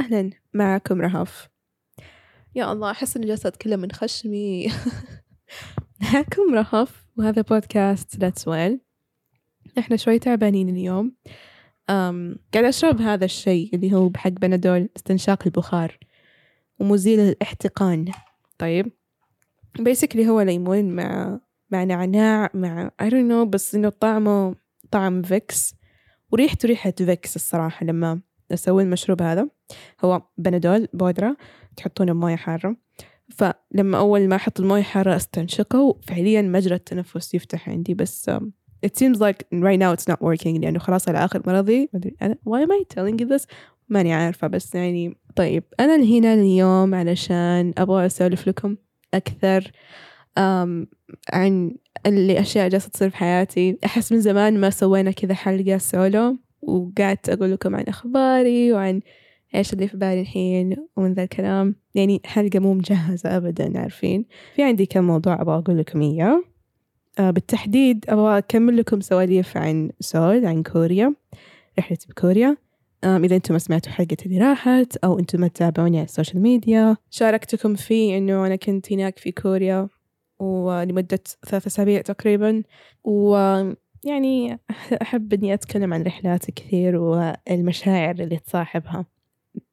أهلا معكم رهف. يا الله أحس إني جالسة أتكلم من خشمي. معكم رهف وهذا بودكاست That's Well. إحنا شوي تعبانين اليوم. أم قاعد أشرب هذا الشيء اللي هو بحق بنادول استنشاق البخار ومزيل الاحتقان. طيب. basically هو ليمون مع مع نعناع مع I don't know بس إنه طعمه طعم فيكس. وريحته ريحة فيكس الصراحة لما أسوي المشروب هذا. هو بنادول بودرة تحطونه بموية حارة. فلما أول ما أحط الموية حارة أستنشقه فعليا مجرى التنفس يفتح عندي. بس um, it seems like right now it's not working لأنه خلاص على آخر مرضي. أنا why am I telling you this ماني عارفة بس يعني طيب. أنا هنا اليوم علشان أبغى أسولف لكم أكثر um, عن اللي أشياء جالسة تصير في حياتي. أحس من زمان ما سوينا كذا حلقة سولو وقعدت أقول لكم عن أخباري وعن إيش اللي في بالي الحين ومن ذا الكلام. يعني حلقة مو مجهزة أبدا عارفين؟ في عندي كم موضوع أبغى أقول لكم إياه. آه بالتحديد أبغى أكمل لكم سواليف عن سول عن كوريا رحلتي بكوريا. إذا أنتم ما سمعتوا حلقة اللي راحت أو أنتم ما تتابعوني على ال social media شاركتكم فيه إنه أنا كنت هناك في كوريا ولمدة ثلاثة أسابيع تقريبا. ويعني أحب إني أتكلم عن رحلاتي كثير والمشاعر اللي تصاحبها.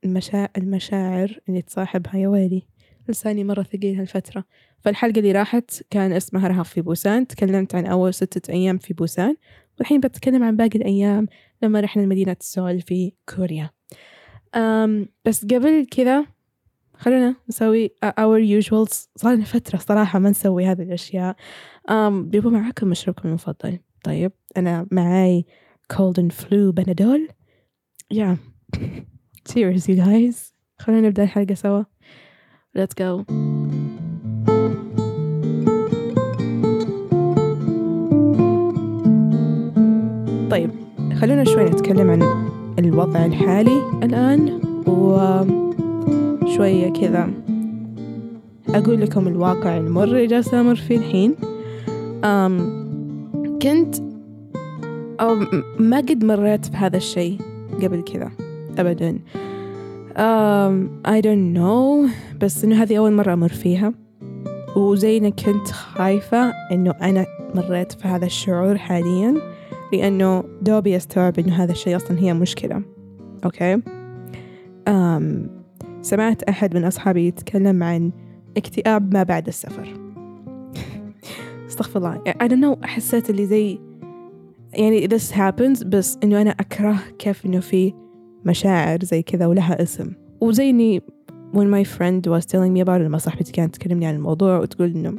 المشاعر المشاعر اللي تصاحبها يا ويلي. لساني مرة ثقيل هالفترة. فالحلقة اللي راحت كان اسمها رهف في بوسان. تكلمت عن أول ستة أيام في بوسان. والحين بتكلم عن باقي الأيام لما رحنا لمدينة سول في كوريا. أم بس قبل كذا خلونا نسوي our usuals صار لنا فترة صراحة ما نسوي هذه الأشياء. أم بيبقى معاكم مشروبكم المفضل. طيب أنا معاي cold and flu بنادول yeah. Cheers you guys. خلونا نبدأ الحلقة سوا. Let's go. طيب خلونا شوي نتكلم عن الوضع الحالي الآن وشوية كذا أقول لكم الواقع المر اللي جالسة أمر فيه الحين. أم كنت أو ما قد مريت بهذا الشيء قبل كذا أبدا. um, I don't know بس إنه هذه أول مرة أمر فيها. وزي كنت خايفة إنه أنا مريت في هذا الشعور حاليا لأنه دوبي أستوعب إنه هذا الشيء أصلا هي مشكلة. أوكي؟ um, سمعت أحد من أصحابي يتكلم عن اكتئاب ما بعد السفر. أستغفر الله. I don't know حسيت اللي زي يعني this happens بس إنه أنا أكره كيف إنه في مشاعر زي كذا ولها اسم. وزي إني when my friend was telling me about لما صاحبتي كانت تكلمني عن الموضوع وتقول إنه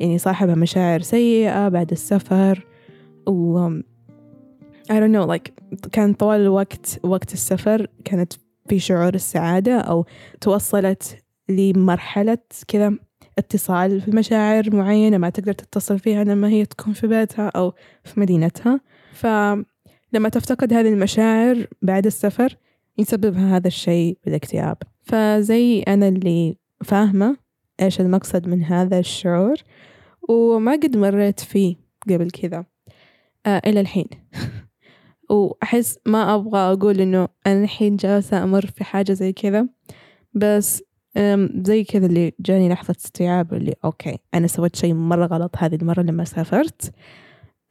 يعني صاحبها مشاعر سيئة بعد السفر. و I don't know like كان طوال الوقت وقت السفر كانت في شعور السعادة أو توصلت لمرحلة كذا اتصال في مشاعر معينة ما تقدر تتصل فيها لما هي تكون في بيتها أو في مدينتها. فلما تفتقد هذه المشاعر بعد السفر يسببها هذا الشيء بالاكتئاب. فزي أنا اللي فاهمة إيش المقصد من هذا الشعور وما قد مريت فيه قبل كذا آه إلى الحين. وأحس ما أبغى أقول إنه أنا الحين جالسة أمر في حاجة زي كذا بس زي كذا اللي جاني لحظة استيعاب اللي okay أنا سويت شيء مرة غلط هذه المرة لما سافرت.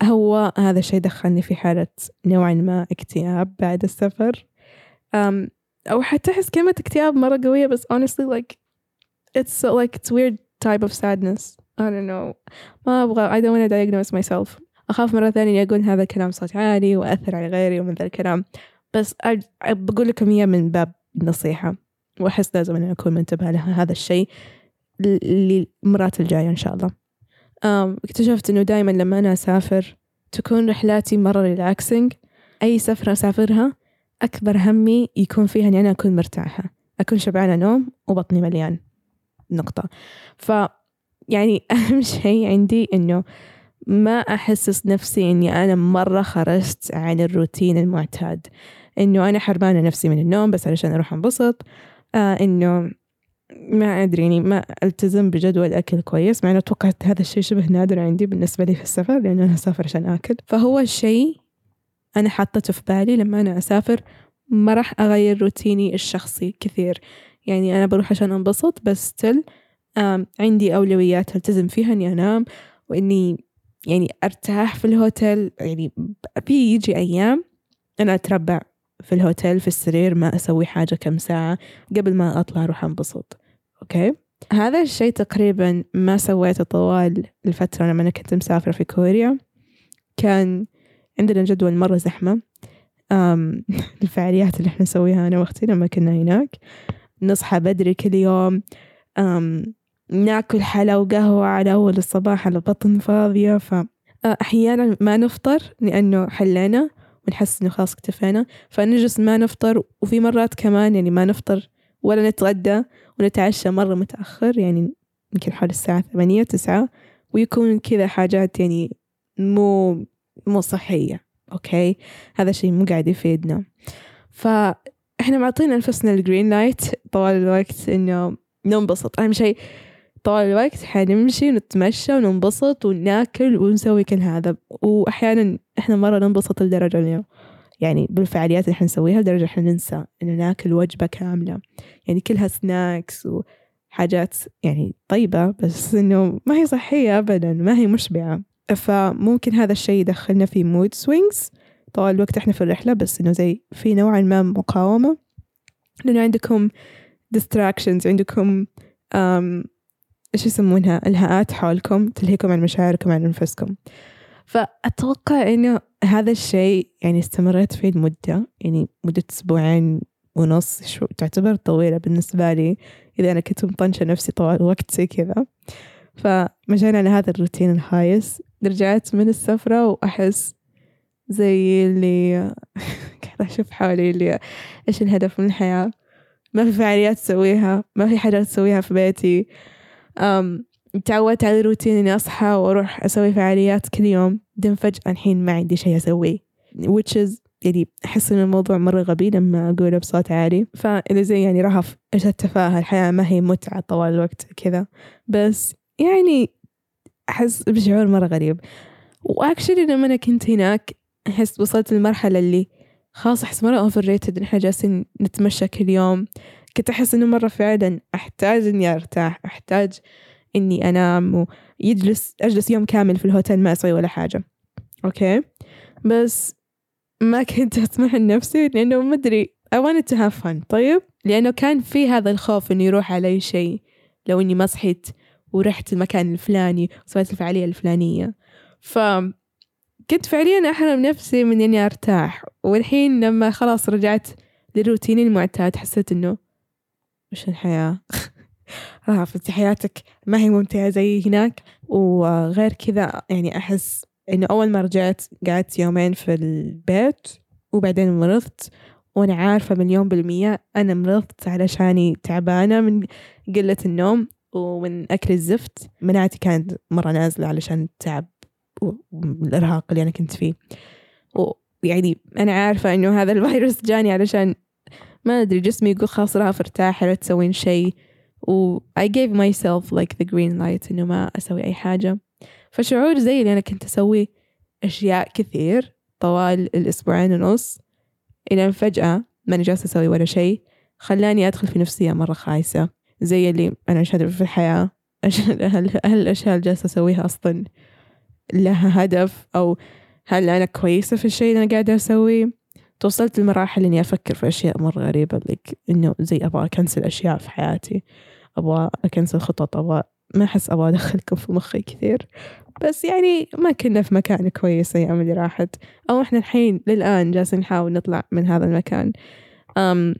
هو هذا الشيء دخلني في حالة نوعا ما اكتئاب بعد السفر. أو حتى أحس كلمة اكتئاب مرة قوية بس honestly like it's like it's weird type of sadness. I don't know. ما أبغى I don't want to diagnose myself. أخاف مرة ثانية أقول هذا الكلام صوت عالي وأثر على غيري ومن ذا الكلام. بس بقول لكم إياه من باب النصيحة وأحس لازم أن أكون منتبهة لها هذا الشيء للمرات الجاية إن شاء الله. اكتشفت إنه دايما لما أنا أسافر تكون رحلاتي مرة relaxing أي سفرة أسافرها أكبر همي يكون فيها إني أنا أكون مرتاحة. أكون شبعانة نوم وبطني مليان. نقطة. ف يعني أهم شيء عندي إنه ما أحسس نفسي إني أنا مرة خرجت عن الروتين المعتاد. إنه أنا حرمانة نفسي من النوم بس علشان أروح أنبسط. آه إنه ما أدري يعني ما ألتزم بجدول أكل كويس مع إنه أتوقع هذا الشيء شبه نادر عندي بالنسبة لي في السفر لأنه أنا أسافر عشان آكل. فهو الشيء أنا حطته في بالي لما أنا أسافر ما راح أغير روتيني الشخصي كثير. يعني أنا بروح عشان أنبسط بس still عندي أولويات ألتزم فيها إني أنام وإني يعني أرتاح في الهوتيل. يعني في يجي أيام أنا أتربع. في الهوتيل في السرير ما أسوي حاجة كم ساعة قبل ما أطلع أروح أنبسط. أوكي؟ هذا الشيء تقريبا ما سويته طوال الفترة لما أنا كنت مسافرة في كوريا. كان عندنا جدول مرة زحمة. الفعاليات اللي إحنا نسويها أنا وأختي لما كنا هناك. نصحى بدري كل يوم. ناكل حلا وقهوة على أول الصباح على بطن فاضية. فأحيانا ما نفطر لأنه حلينا. ونحس إنه خلاص اكتفينا. فنجلس ما نفطر وفي مرات كمان يعني ما نفطر ولا نتغدى ونتعشى مرة متأخر يعني يمكن حول الساعة ثمانية تسعة ويكون كذا حاجات يعني مو مو صحية. أوكي؟ هذا شيء مو قاعد يفيدنا. فإحنا معطينا أنفسنا ال green light طوال الوقت إنه ننبسط. أهم شيء طوال الوقت حنمشي ونتمشى وننبسط وناكل ونسوي كل هذا. وأحيانا إحنا مرة ننبسط لدرجة إنه يعني بالفعاليات اللي حنسويها لدرجة إحنا ننسى إنه ناكل وجبة كاملة. يعني كلها snacks وحاجات يعني طيبة بس إنه ما هي صحية أبدا ما هي مشبعة. فممكن هذا الشيء يدخلنا في mood swings طوال الوقت إحنا في الرحلة بس إنه زي في نوعا ما مقاومة. لأنه عندكم distractions عندكم إيش يسمونها؟ إلهاءات حولكم تلهيكم عن مشاعركم عن أنفسكم. فأتوقع إنه هذا الشيء يعني استمريت فيه لمدة يعني مدة أسبوعين ونص شو تعتبر طويلة بالنسبة لي إذا أنا كنت مطنشة نفسي طوال الوقت زي كذا. فمشينا على هذا الروتين الهايس رجعت من السفرة وأحس زي اللي قاعدة أشوف حولي اللي إيش الهدف من الحياة؟ ما في فعاليات تسويها ما في حاجات تسويها في بيتي. تعودت على روتين إني أصحى وأروح أسوي فعاليات كل يوم بعدين فجأة الحين ما عندي شيء أسويه which is يعني أحس إن الموضوع مرة غبي لما أقوله بصوت عالي. فإذا زي يعني رهف إيش التفاهة الحياة ما هي متعة طوال الوقت كذا. بس يعني أحس بشعور مرة غريب. وأكشلي لما أنا كنت هناك أحس وصلت للمرحلة اللي خلاص أحس مرة أوفر ريتد إن إحنا جالسين نتمشى كل يوم. كنت أحس إنه مرة فعلا أحتاج إني أرتاح أحتاج إني أنام ويجلس أجلس يوم كامل في الهوتيل ما أسوي ولا حاجة. أوكي؟ بس ما كنت أسمح لنفسي لأنه ما أدري I wanted to have fun. طيب؟ لأنه كان في هذا الخوف إنه يروح علي شيء لو إني ما صحيت ورحت المكان الفلاني وسويت الفعالية الفلانية. ف كنت فعليا أحرم نفسي من إني أرتاح. والحين لما خلاص رجعت لروتيني المعتاد حسيت إنه وش الحياة. رافضتي حياتك ما هي ممتعة زي هناك وغير كذا يعني أحس إنه أول ما رجعت قعدت يومين في البيت وبعدين مرضت وأنا عارفة مليون بالمية أنا مرضت علشاني تعبانة من قلة النوم ومن أكل الزفت. مناعتي كانت مرة نازلة علشان التعب والإرهاق اللي أنا كنت فيه. ويعني أنا عارفة إنه هذا الفيروس جاني علشان ما أدري جسمي يقول خلاص راح أرتاح لا تسوين شيء. و I gave myself like the green light إنه ما أسوي أي حاجة. فشعور زي اللي أنا كنت أسوي أشياء كثير طوال الأسبوعين ونص إلى فجأة ما أنا جالسة أسوي ولا شيء خلاني أدخل في نفسية مرة خايسة. زي اللي أنا إيش في الحياة هل الأشياء اللي جالسة أسويها أصلا لها هدف أو هل أنا كويسة في الشيء اللي أنا قاعدة أسويه؟ توصلت لمراحل إني أفكر في أشياء مرة غريبة لك إنه زي أبغى أكنسل أشياء في حياتي أبغى أكنسل خطط أبغى ما أحس أبغى أدخلكم في مخي كثير. بس يعني ما كنا في مكان كويس الأيام اللي راحت. أو إحنا الحين للآن جالسين نحاول نطلع من هذا المكان. أم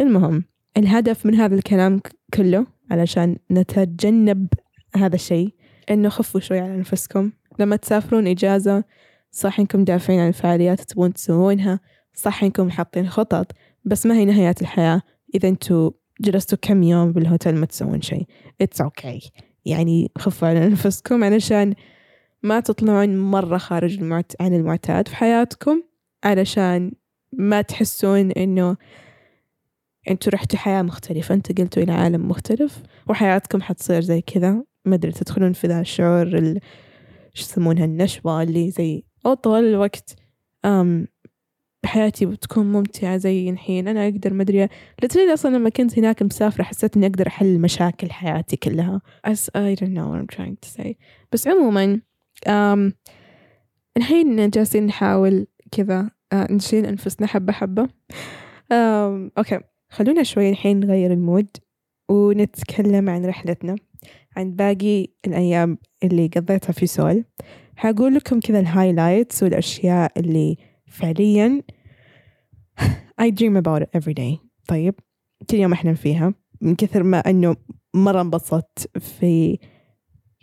المهم الهدف من هذا الكلام كله علشان نتجنب هذا الشيء إنه خفوا شوي على نفسكم. لما تسافرون إجازة صح إنكم دافعين عن الفعاليات تبون تسوونها. صح إنكم حاطين خطط بس ما هي نهايات الحياة. إذا أنتوا جلستوا كم يوم بالهوتيل ما تسوون شيء. It's okay. يعني خفوا على نفسكم علشان ما تطلعون مرة خارج المعت... عن المعتاد في حياتكم علشان ما تحسون إنه أنتوا رحتوا حياة مختلفة انتقلتوا إلى عالم مختلف وحياتكم حتصير زي كذا. ما أدري تدخلون في ذا الشعور ال... شو يسمونها النشوة اللي زي أو طوال الوقت أم حياتي بتكون ممتعة زي الحين. أنا أقدر مدري لترين أصلا لما كنت هناك مسافرة حسيت إني أقدر أحل مشاكل حياتي كلها. As I don't know what I'm trying to say. بس عموما um, الحين جالسين نحاول كذا uh, نشيل أنفسنا حبة حبة. um, أوكي. خلونا شوي الحين نغير ال mood ونتكلم عن رحلتنا. عن باقي الأيام اللي قضيتها في سول. حقول لكم كذا ال highlights والأشياء اللي فعليا I dream about it every day. طيب كل يوم أحلم فيها. من كثر ما أنه مرة انبسطت في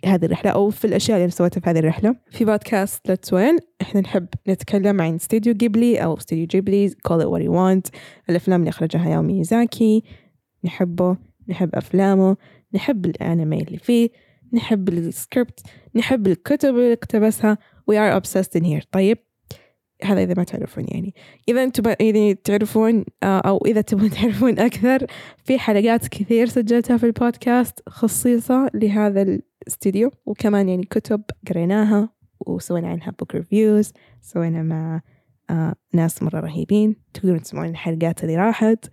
هذه الرحلة أو في الأشياء اللي سويتها في هذه الرحلة. في بودكاست Let's Win إحنا نحب نتكلم عن استوديو جيبلي أو استوديو جيبلي call it what you want. الأفلام اللي أخرجها هاياو ميازاكي نحبه نحب أفلامه نحب الأنمي اللي فيه نحب السكريبت نحب الكتب اللي اقتبسها. We are obsessed in here. طيب هذا إذا ما تعرفون يعني. إذا أنتم إذا تعرفون أو إذا تبون تعرفون أكثر في حلقات كثير سجلتها في البودكاست خصيصة لهذا الاستديو وكمان يعني كتب قريناها وسوينا عنها book reviews سوينا مع آه ناس مرة رهيبين تقدرون تسمعون الحلقات اللي راحت.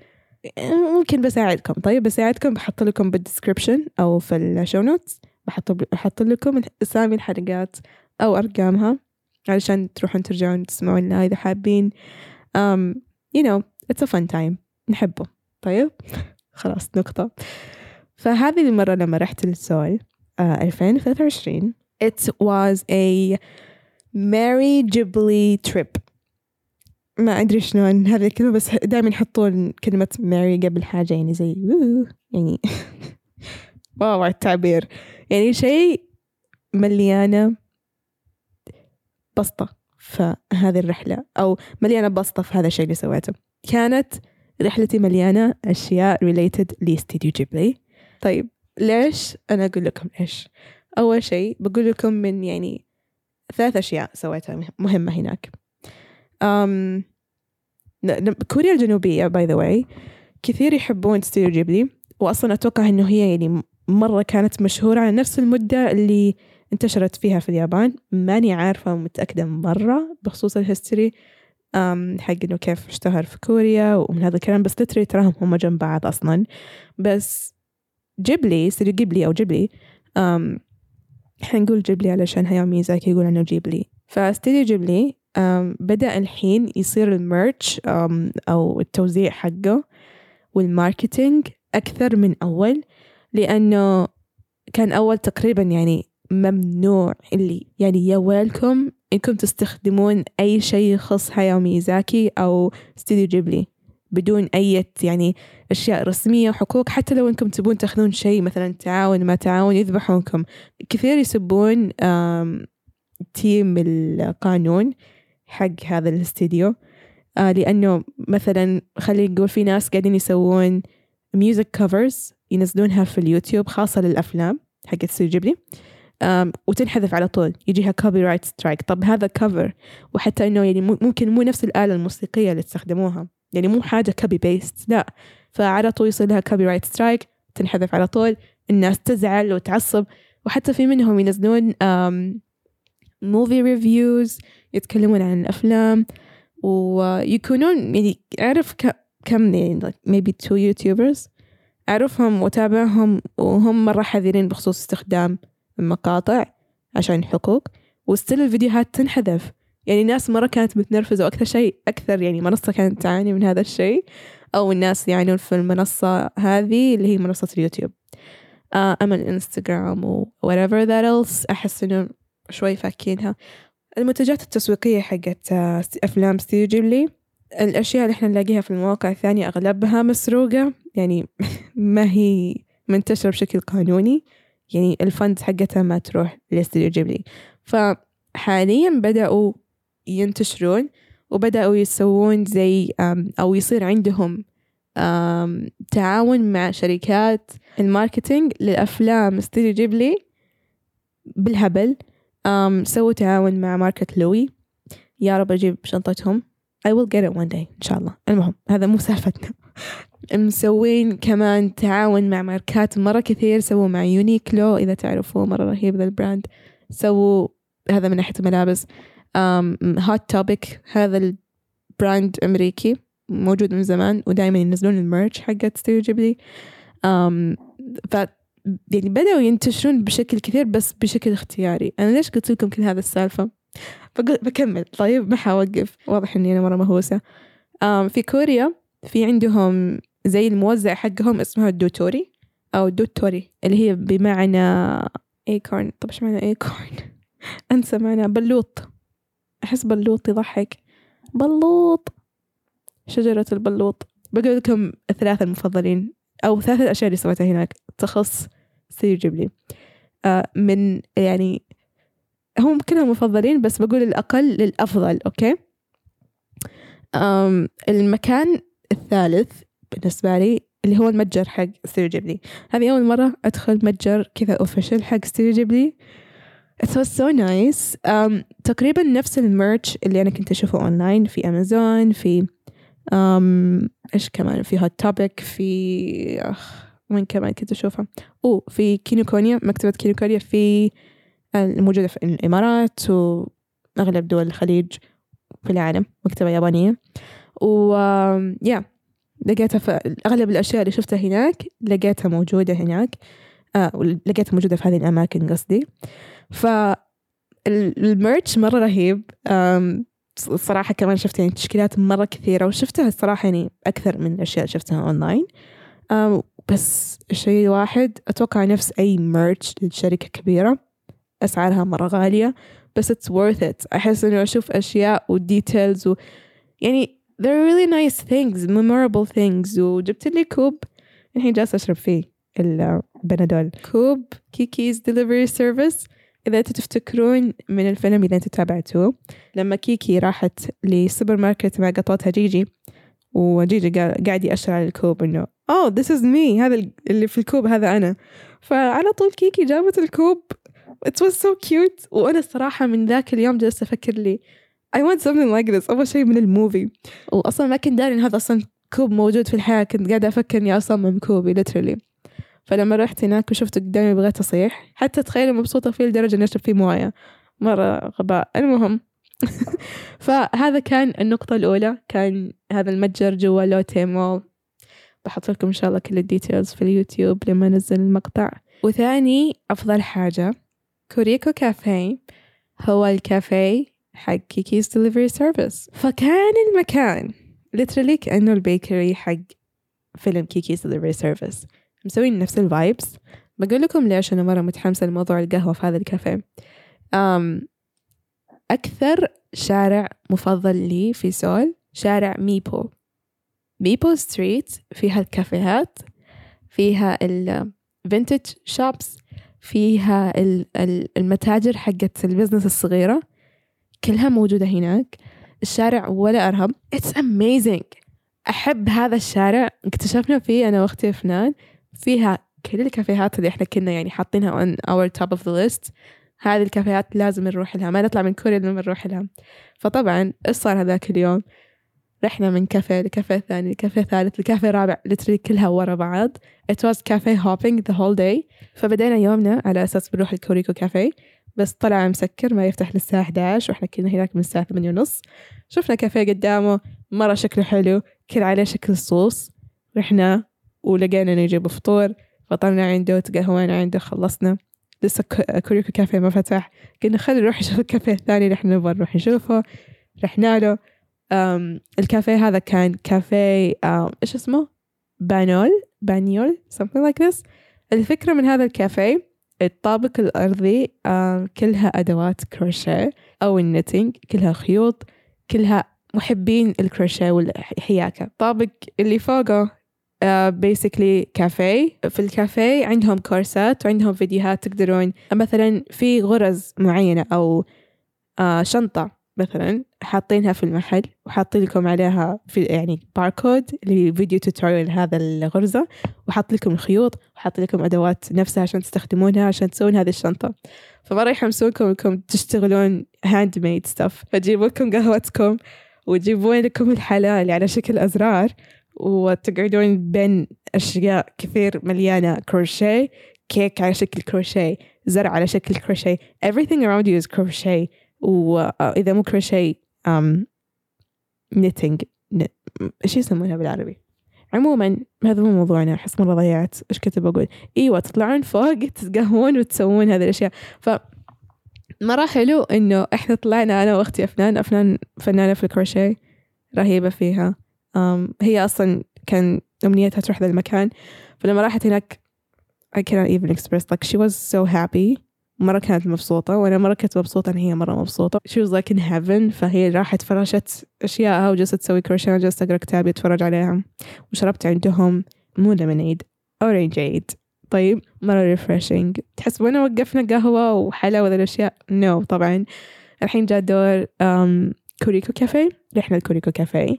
ممكن بساعدكم. طيب بساعدكم بحط لكم بال description أو في ال show notes بحط بحط لكم أسامي الحلقات أو أرقامها. علشان تروحون ترجعون تسمعون لها إذا حابين. um, you know it's a fun time. نحبه. طيب؟ خلاص نقطة. فهذه المرة لما رحت لسول uh, 2023 it was a Mary Ghibli trip. ما أدري شلون هذه الكلمة بس دائما يحطون كلمة ماري قبل حاجة يعني زي يعني واو التعبير. يعني شيء مليانة بسطة في هذه الرحلة أو مليانة بسطة في هذا الشيء اللي سويته. كانت رحلتي مليانة أشياء related لاستديو جيبلي طيب ليش أنا أقول لكم ليش؟ أول شيء بقول لكم من يعني ثلاث أشياء سويتها مهمة هناك. um, كوريا الجنوبية by the way كثير يحبون استوديو جيبلي وأصلا أتوقع إنه هي يعني مرة كانت مشهورة على نفس المدة اللي انتشرت فيها في اليابان. ماني عارفة ومتأكدة مرة بخصوص ال history حق إنه كيف اشتهر في كوريا ومن هذا الكلام. بس literally تراهم هم جنب بعض أصلا. بس جيبلي استوديو جيبلي أو جيبلي حنقول جيبلي علشان هاياو ميازاكي يقول عنه جيبلي. فاستوديو جيبلي بدأ الحين يصير ال merch أو التوزيع حقه وال marketing أكثر من أول لأنه كان أول تقريبا يعني ممنوع. اللي يعني يا ويلكم إنكم تستخدمون أي شيء يخص هاياو ميازاكي أو استوديو جيبلي بدون أي يعني أشياء رسمية وحقوق. حتى لو إنكم تبون تاخذون شيء مثلا تعاون ما تعاون يذبحونكم. كثير يسبون team القانون حق هذا الاستديو آه لأنه مثلا خلينا نقول في ناس قاعدين يسوون music covers ينزلونها في اليوتيوب خاصة للأفلام حقت استوديو جيبلي. وتنحذف على طول. يجيها copyright strike طب هذا cover وحتى إنه يعني ممكن مو نفس الآلة الموسيقية اللي استخدموها يعني مو حاجة copy paste لا. فعلى طول يصير لها copyright strike تنحذف على طول. الناس تزعل وتعصب. وحتى في منهم ينزلون movie reviews يتكلمون عن الأفلام. ويكونون يعني أعرف كم يعني maybe two YouTubers أعرفهم وأتابعهم وهم مرة حذرين بخصوص استخدام. المقاطع عشان الحقوق و still الفيديوهات تنحذف. يعني ناس مرة كانت متنرفزة وأكثر شيء أكثر يعني منصة كانت تعاني من هذا الشيء أو الناس يعانون في المنصة هذه اللي هي منصة اليوتيوب. آه أما الإنستغرام و whatever that else أحس إنه شوي فاكينها. المنتجات التسويقية حقت آه، أفلام ستوديو جيبلي الأشياء اللي إحنا نلاقيها في المواقع الثانية أغلبها مسروقة. يعني ما هي منتشرة بشكل قانوني. يعني ال fund حقتها ما تروح لاستديو جيبلي فحاليا بدأوا ينتشرون وبدأوا يسوون زي أو يصير عندهم تعاون مع شركات ال marketing للأفلام استديو جيبلي بالهبل. سووا تعاون مع ماركة لويفي. يا رب أجيب شنطتهم. I will get it one day إن شاء الله. المهم هذا مو سالفتنا. مسوين كمان تعاون مع ماركات مرة كثير سووا مع يونيكلو إذا تعرفوه مرة رهيب ذا ال brand. سووا هذا من ناحية الملابس هوت توبيك هذا brand أمريكي موجود من زمان ودائما ينزلون ال merch حقت ستوديو جيبلي ف يعني بدأوا ينتشرون بشكل كثير بس بشكل اختياري. أنا ليش قلت لكم كل هذا السالفة؟ بكمل. طيب ما حوقف. واضح إني أنا مرة مهووسة. في كوريا في عندهم زي الموزع حقهم اسمه الدوتوري أو دوتوري اللي هي بمعنى acorn طب إيش معنى acorn أنسى معنى بلوط. أحس بلوط يضحك. بلوط. شجرة البلوط. بقول لكم الثلاثة المفضلين أو ثلاثة الأشياء اللي سويتها هناك. تخص ستوديو جيبلي. آه من يعني هم كلهم مفضلين بس بقول الأقل للأفضل okay؟ آم المكان الثالث بالنسبة لي اللي هو المتجر حق ستوديو جيبلي هذه أول مرة أدخل متجر كذا official حق ستوديو جيبلي It was so nice. Um, تقريبا نفس ال merch اللي أنا كنت أشوفه أونلاين في أمازون في um, إيش كمان؟ في هوت توبيك في أخ وين كمان كنت أشوفها أوه في كينوكونيا مكتبة كينوكونيا في الموجودة في الإمارات وأغلب دول الخليج في العالم مكتبة يابانية. و يا لقيتها في أغلب الأشياء اللي شفتها هناك لقيتها موجودة هناك. آه لقيتها موجودة في هذه الأماكن قصدي. فال merch مرة رهيب. الصراحة كمان شفت يعني تشكيلات مرة كثيرة وشفتها الصراحة يعني أكثر من الأشياء اللي شفتها أونلاين بس شيء واحد أتوقع نفس أي merch لشركة كبيرة أسعارها مرة غالية بس it's worth it. أحس إنه أشوف أشياء و details و يعني they're really nice things memorable things. وجبت لي كوب الحين جالسة أشرب فيه البنادول. كوب Kiki's Delivery Service إذا تفتكرون من الفيلم إذا أنتوا تابعتوه لما كيكي راحت لسوبر ماركت مع قطوتها جيجي وجيجي قاعد يأشر على الكوب إنه oh this is me. هذا اللي في الكوب هذا أنا. فعلى طول كيكي جابت الكوب. It was so cute. وأنا الصراحة من ذاك اليوم جلست أفكر لي I want something like this. أول شيء من ال movie. وأصلا ما كنت داري إن هذا أصلا كوب موجود في الحياة. كنت قاعدة أفكر إني أصمم كوبي literally. فلما رحت هناك وشفته قدامي بغيت أصيح. حتى تخيلي مبسوطة فيه لدرجة إني أشرب فيه موية. مرة غباء. المهم. فهذا كان النقطة الأولى. كان هذا المتجر جوا لوتي مول بحط لكم إن شاء الله كل ال details في اليوتيوب لما أنزل المقطع. وثاني أفضل حاجة. كوريكو كافيه. هو الكافيه. حق Kiki's Delivery Service فكان المكان literally كأنه ال bakery حق فيلم Kiki's Delivery Service مسوين نفس ال vibes بقول لكم ليش أنا مرة متحمسة لموضوع القهوة في هذا الكافيه. أم أكثر شارع مفضل لي في سول شارع ميبو. ميبو street فيها الكافيهات فيها ال vintage shops فيها المتاجر حقت ال business الصغيرة. كلها موجودة هناك. الشارع ولا أرهب It's amazing. أحب هذا الشارع. اكتشفنا فيه أنا وأختي فنان فيها كل الكافيهات اللي إحنا كنا يعني حاطينها on our top of the list. هذه الكافيهات لازم نروح لها. ما نطلع من كوريا لما نروح لها. فطبعا إيش صار هذاك اليوم؟ رحنا من كافيه لكافيه ثاني لكافيه ثالث لكافيه رابع لتري كلها ورا بعض. It was cafe hopping the whole day. فبدينا يومنا على أساس بنروح الكوريكو كافيه بس طلع مسكر ما يفتح للساعة 11 وإحنا كنا هناك من الساعة 8 ونص. شفنا كافيه قدامه مرة شكله حلو كل عليه شكل صوص. رحنا ولقينا نجيب فطور فطرنا عنده وتقهوينا عنده خلصنا. لسه كوريكو كافيه ما فتح. قلنا خلينا نروح نشوف الكافيه الثاني اللي إحنا نبغى نروح نشوفه. رحنا له. الكافيه هذا كان كافيه إيش اسمه؟ بانول بانيول something like this. الفكرة من هذا الكافيه الطابق الأرضي كلها أدوات كروشيه أو ال knitting كلها خيوط كلها محبين الكروشيه والحياكة. الطابق اللي فوقه basically uh, كافيه في الكافيه عندهم كورسات وعندهم فيديوهات تقدرون مثلا في غرز معينة أو uh, شنطة. مثلا حاطينها في المحل وحاطين لكم عليها في يعني باركود اللي فيديو tutorial هذا الغرزة وحاط لكم الخيوط وحاط لكم أدوات نفسها عشان تستخدمونها عشان تسوون هذه الشنطة. فمرة يحمسونكم إنكم تشتغلون handmade stuff فتجيبوا لكم قهوتكم وتجيبون لكم الحلا اللي على شكل أزرار وتقعدون بين أشياء كثير مليانة كروشيه كيك على شكل كروشيه زرع على شكل كروشيه everything around you is crochet. وإذا مو كروشيه knitting إيش يسمونها بالعربي؟ عموما هذا مو موضوعنا أحس مرة ضيعت إيش كنت بقول؟ أيوة تطلعون فوق تتقهون وتسوون هذه الأشياء. ف مرة حلو إنه إحنا طلعنا أنا وأختي أفنان أفنان فنانة في الكروشيه رهيبة فيها. um, هي أصلا كان أمنيتها تروح ذا المكان فلما راحت هناك I cannot even express like she was so happy. مرة كانت مبسوطة وأنا مرة كنت مبسوطة إن هي مرة مبسوطة. She was like in heaven فهي راحت فرشت أشياءها وجلست تسوي كروشيه وجلست أقرأ كتاب أتفرج عليها. وشربت عندهم مو lemonade orange عيد طيب مرة refreshing. تحس وين وقفنا؟ قهوة وحلا وذا الأشياء؟ no no, طبعا. الحين جاء دور um, كوريكو كافيه. رحنا الكوريكو كافيه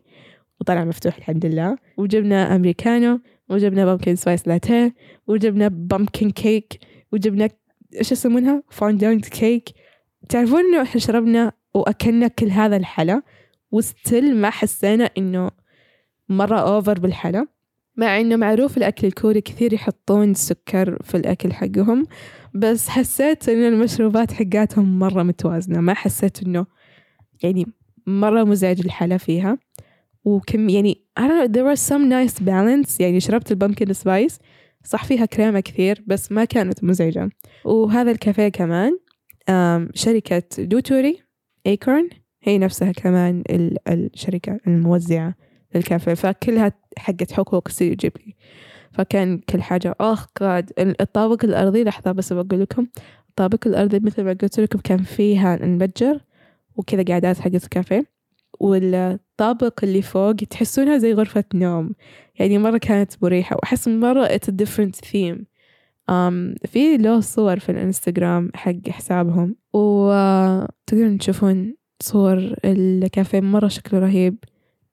وطلع مفتوح الحمد لله. وجبنا أمريكانو وجبنا pumpkin spice latte وجبنا pumpkin cake وجبنا إيش يسمونها? fondant cake تعرفون إنه إحنا شربنا وأكلنا كل هذا الحلا و still ما حسينا إنه مرة over بالحلا. مع إنه معروف الأكل الكوري كثير يحطون سكر في الأكل حقهم بس حسيت إن المشروبات حقاتهم مرة متوازنة. ما حسيت إنه يعني مرة مزعج الحلا فيها. وكم يعني I don't know there was some nice balance. يعني شربت ال pumpkin spice صح فيها كريمة كثير بس ما كانت مزعجة. وهذا الكافيه كمان شركة دوتوري ايكورن هي نفسها كمان الشركة الموزعة للكافيه فكلها حقت حقوق ستوديو جيبلي فكان كل حاجة أخ قاد الطابق الأرضي لحظة بس بقول لكم الطابق الأرضي مثل ما قلت لكم كان فيها المتجر وكذا قعدات حقت الكافيه. والطابق اللي فوق تحسونها زي غرفة نوم. يعني مرة كانت مريحة وأحس مرة it's a different theme. um, في له صور في الإنستغرام حق حسابهم وتقدرون تشوفون صور الكافيه مرة شكله رهيب.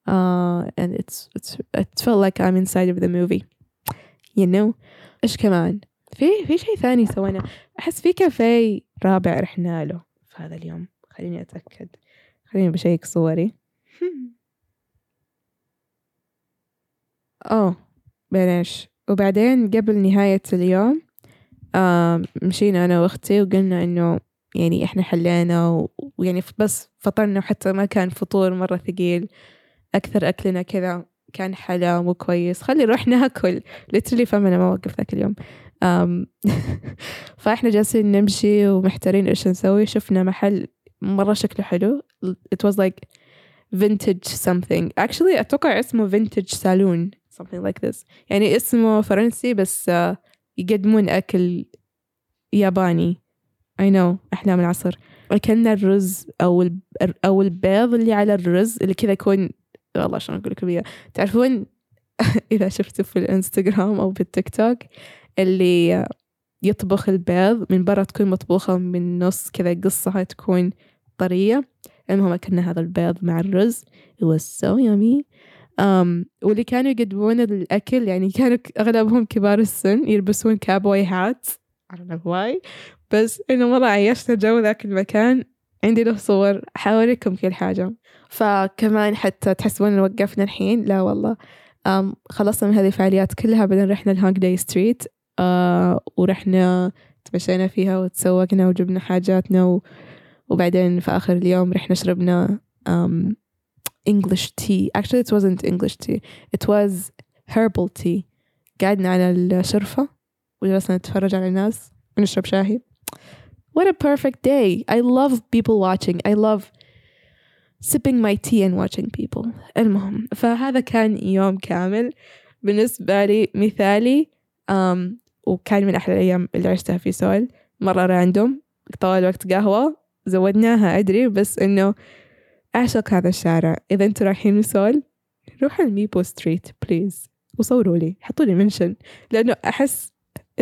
uh, and it's, it's, it felt like I'm inside of the movie. You know إيش كمان؟ في في شيء ثاني سوينا. أحس في كافيه رابع رحنا له في هذا اليوم خليني أتأكد. خليني بشيك صوري. أوه بلاش. وبعدين قبل نهاية اليوم آه مشينا أنا وأختي وقلنا إنه يعني إحنا حلينا ويعني بس فطرنا وحتى ما كان فطور مرة ثقيل. أكثر أكلنا كذا كان حلا مو كويس. خلي نروح ناكل. ليترلي فما ما وقف ذاك اليوم. فإحنا جالسين نمشي ومحتارين إيش نسوي. شفنا محل مرة شكله حلو. It was like vintage something. Actually أتوقع اسمه vintage saloon something like this. يعني اسمه فرنسي بس uh, يقدمون أكل ياباني. I know أحلام العصر أكلنا الرز أو أو البيض اللي على الرز اللي كذا يكون والله شلون أقول لكم إياه تعرفون إذا شفتوا في الإنستغرام أو بالتيك توك اللي يطبخ البيض من برا تكون مطبوخة من النص كذا قصها تكون طرية. المهم أكلنا هذا البيض مع الرز. It was so yummy. um, واللي كانوا يقدمون الأكل يعني كانوا أغلبهم كبار السن يلبسون cowboy hat I don't know why. بس إنه مرة عيشنا جو ذاك المكان. عندي له صور حاوريكم كل حاجة. فكمان حتى تحسبون وقفنا الحين؟ لا والله. خلصنا من هذه الفعاليات كلها بعدين رحنا الهونج داي street. Uh, ورحنا تمشينا فيها وتسوقنا وجبنا حاجاتنا و... وبعدين في آخر اليوم رحنا شربنا um, English tea. Actually it wasn't English tea. It was herbal tea. قعدنا على الشرفة وجلسنا نتفرج على الناس ونشرب شاهي. What a perfect day. I love people watching. I love sipping my tea and watching people. المهم فهذا كان يوم كامل. بالنسبة لي مثالي um, وكان من أحلى الأيام اللي عشتها في سول. مرة random طوال الوقت قهوة زودناها أدري بس إنه أعشق هذا الشارع. إذا أنتوا رايحين سول روحوا الميبو street please وصوروا لي حطوا لي mention لأنه أحس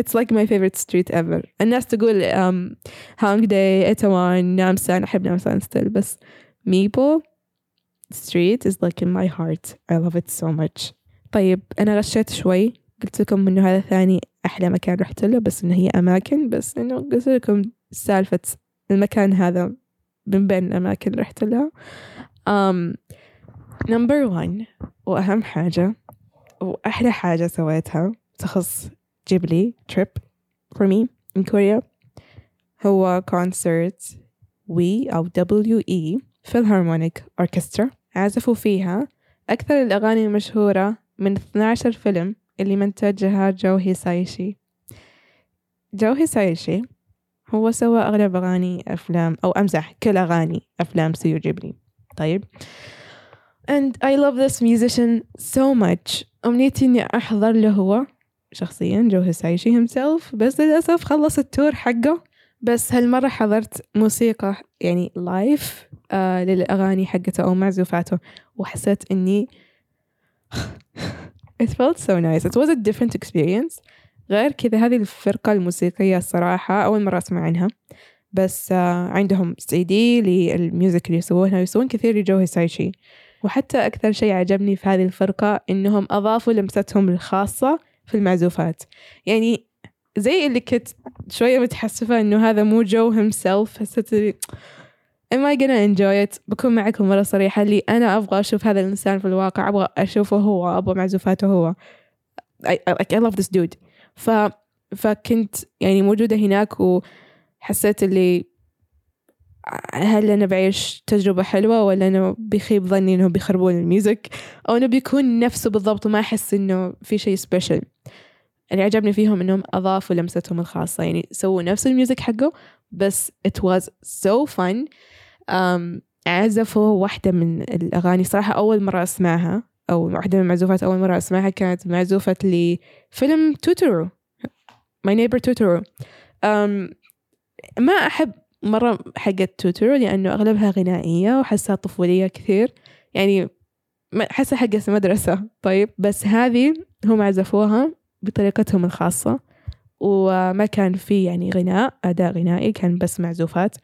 it's like my favorite street ever. الناس تقول um, هانج داي إتوان نامسان أحب نامسان still بس ميبو street is like in my heart. I love it so much. طيب أنا غشيت شوي. قلت لكم إنه هذا ثاني أحلى مكان رحت له بس إنه هي أماكن بس إنه قلت لكم سالفة المكان هذا من بين الأماكن اللي رحت لها. um, number one وأهم حاجة وأحلى حاجة سويتها تخص جيبلي trip for me in Korea هو concert we أو WE Philharmonic Orchestra. عزفوا فيها. أكثر الأغاني المشهورة من 12 فيلم اللي منتجها جو هيسايشي. جو هيسايشي هو سوى أغلب أغاني أفلام أو أمزح كل أغاني أفلام ستوديو جيبلي. طيب. And I love this musician so much. أمنيتي إني أحضر له هو شخصيا جو هيسايشي himself. بس للأسف خلص ال tour حقه. بس هالمرة حضرت موسيقى يعني live آه للأغاني حقته أو معزوفاته وحسيت إني it felt so nice. It was a different experience. غير كذا هذه الفرقة الموسيقية الصراحة أول مرة أسمع عنها. بس آه عندهم CD لل music اللي يسوونها يسوون كثير لجو هيسايشي وحتى أكثر شيء عجبني في هذه الفرقة إنهم أضافوا لمستهم الخاصة في المعزوفات. يعني زي اللي كنت شوية متحسفة إنه هذا مو جو himself حسيت am I gonna enjoy it? بكون معكم مرة صريحة. اللي أنا أبغى أشوف هذا الإنسان في الواقع. أبغى أشوفه هو. أبغى معزوفاته هو. I, I, I love this dude. ف فكنت يعني موجودة هناك وحسيت اللي هل أنا بعيش تجربة حلوة ولا أنا بيخيب ظني إنه بيخربون ال music أو إنه بيكون نفسه بالضبط وما أحس إنه في شيء special اللي عجبني فيهم إنهم أضافوا لمستهم الخاصة. يعني سووا نفس ال music حقه بس it was so fun. Um, عزفوا واحدة من الأغاني صراحة أول مرة أسمعها أو واحدة من المعزوفات أول مرة أسمعها كانت معزوفة لفيلم توتورو My Neighbor Totoro. Um, ما أحب مرة حقت توتورو لأنه أغلبها غنائية وحسها طفولية كثير. يعني حسها حقت مدرسة طيب بس هذه هم عزفوها بطريقتهم الخاصة. وما كان في يعني غناء أداء غنائي كان بس معزوفات.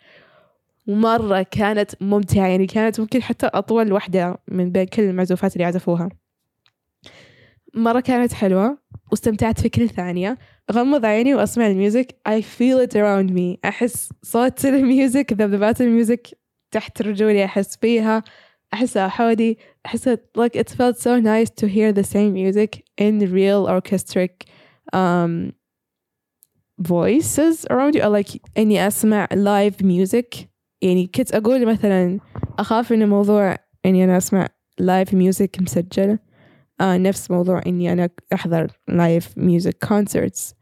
ومرة كانت ممتعة يعني كانت ممكن حتى أطول واحدة من بين كل المعزوفات اللي عزفوها. مرة كانت حلوة واستمتعت في كل ثانية. أغمض عيني وأسمع ال music. I feel it around me. أحس صوت ال music ذبذبات ال music تحت رجولي أحس فيها أحسها حولي أحس like it felt so nice to hear the same music in real orchestric um, voices around you or like إني أسمع live music. يعني كنت أقول مثلا أخاف إن موضوع إني أنا أسمع live music مسجل آه نفس موضوع إني أنا أحضر live music concerts.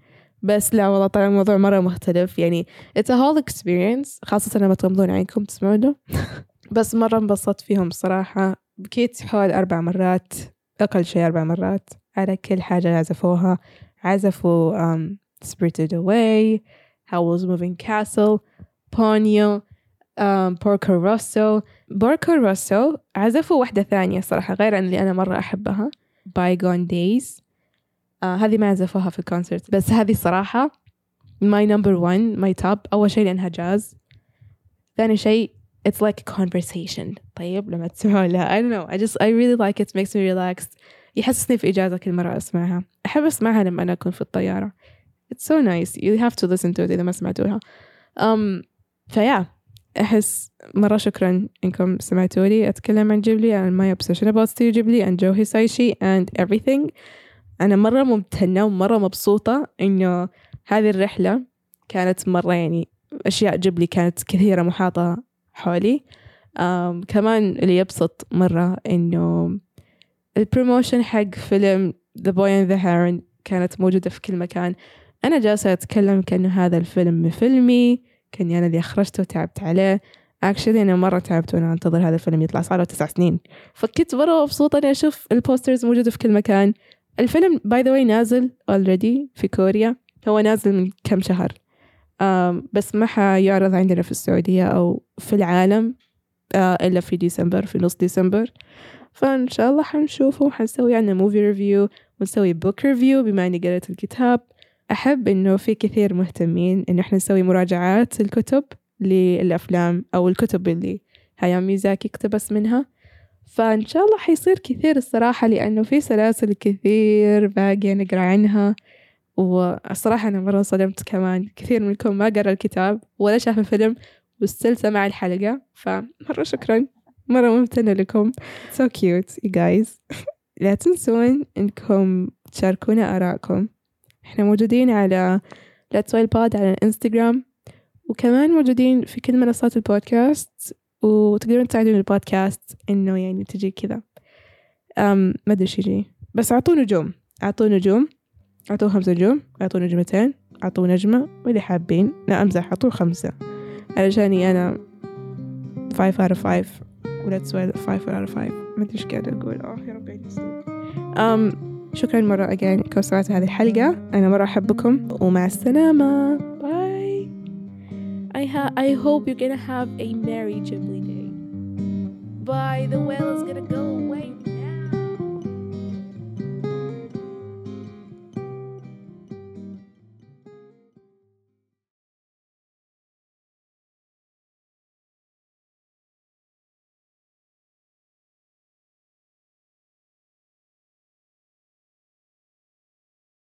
بس لا والله طلع الموضوع مرة مختلف. يعني it's a whole experience خاصة لما تغمضون عينكم تسمعونه. بس مرة انبسطت فيهم صراحة. بكيت حوالي أربع مرات أقل شيء أربع مرات على كل حاجة عزفوها. عزفوا um, Spirited Away Howl's Moving Castle Ponyo um, Porco Rosso. Porco Rosso عزفوا واحدة ثانية صراحة غير عن اللي أنا مرة أحبها. Bygone Days. آه هذه ما عزفوها في الكونسرت بس هذه صراحة my number one my top. أول شيء لأنها جاز ثاني شيء it's like a conversation. طيب لما تسمعوا لها. I don't know. I just I really like it makes me relaxed. يحسسني في إجازة كل مرة أسمعها. أحب أسمعها لما أنا أكون في الطيارة. It's so nice. You have to listen to it إذا ما سمعتوها. um, فيا أحس مرة شكرا إنكم سمعتوا لي أتكلم عن جيبلي and my obsession about Studio Ghibli and Joe Hisaishi and everything. أنا مرة ممتنة ومرة مبسوطة إنه هذه الرحلة كانت مرة يعني أشياء جبلي كانت كثيرة محاطة حولي. um, كمان اللي يبسط مرة إنه ال promotion حق فيلم The Boy and the Heron كانت موجودة في كل مكان. أنا جالسة أتكلم كأنه هذا الفيلم فيلمي كأني أنا اللي أخرجته وتعبت عليه. actually أنا مرة تعبت وأنا أنتظر هذا الفيلم يطلع صار له تسع سنين. فكنت مره مبسوطة إني أشوف ال posters موجوده في كل مكان. الفيلم by the way نازل already في كوريا. هو نازل من كم شهر. بس ما حيعرض عندنا في السعودية أو في العالم uh, إلا في ديسمبر في نص ديسمبر. فإن شاء الله حنشوفه حنسوي عنه movie review ونسوي book review بما إني قريت الكتاب. أحب إنه في كثير مهتمين إنه إحنا نسوي مراجعات الكتب للأفلام أو الكتب اللي هايام ميزاكي اقتبس منها. فإن شاء الله حيصير كثير الصراحة لأنه في سلاسل كثير باقية نقرأ عنها. والصراحة أنا مرة انصدمت كمان كثير منكم ما قرأ الكتاب ولا شاف الفيلم وستيل سمع الحلقة. فمرة شكرا مرة ممتنة لكم. So cute you guys. لا تنسون إنكم تشاركونا آراءكم إحنا موجودين على Let's Wild Pod على الإنستغرام وكمان موجودين في كل منصات البودكاست وتقدرون تساعدون البودكاست إنه يعني تجي كذا. أم ما أدري يجي بس أعطوه نجوم. أعطوه نجوم. أعطوه خمسة نجوم. أعطوه نجمتين. أعطوه نجمة. واللي حابين. لا أمزح. أعطوه خمسة. علشاني أنا five out of five. ولا تسوي five out of five. ما أدري إيش قاعدة أقول. أوه يا ربي أم شكرا مرة again إنكم سمعتوا هذه الحلقة أنا مرة أحبكم ومع السلامة باي I, ha- I hope you're gonna have a merry Ghibli day. Bye, the whale is gonna go.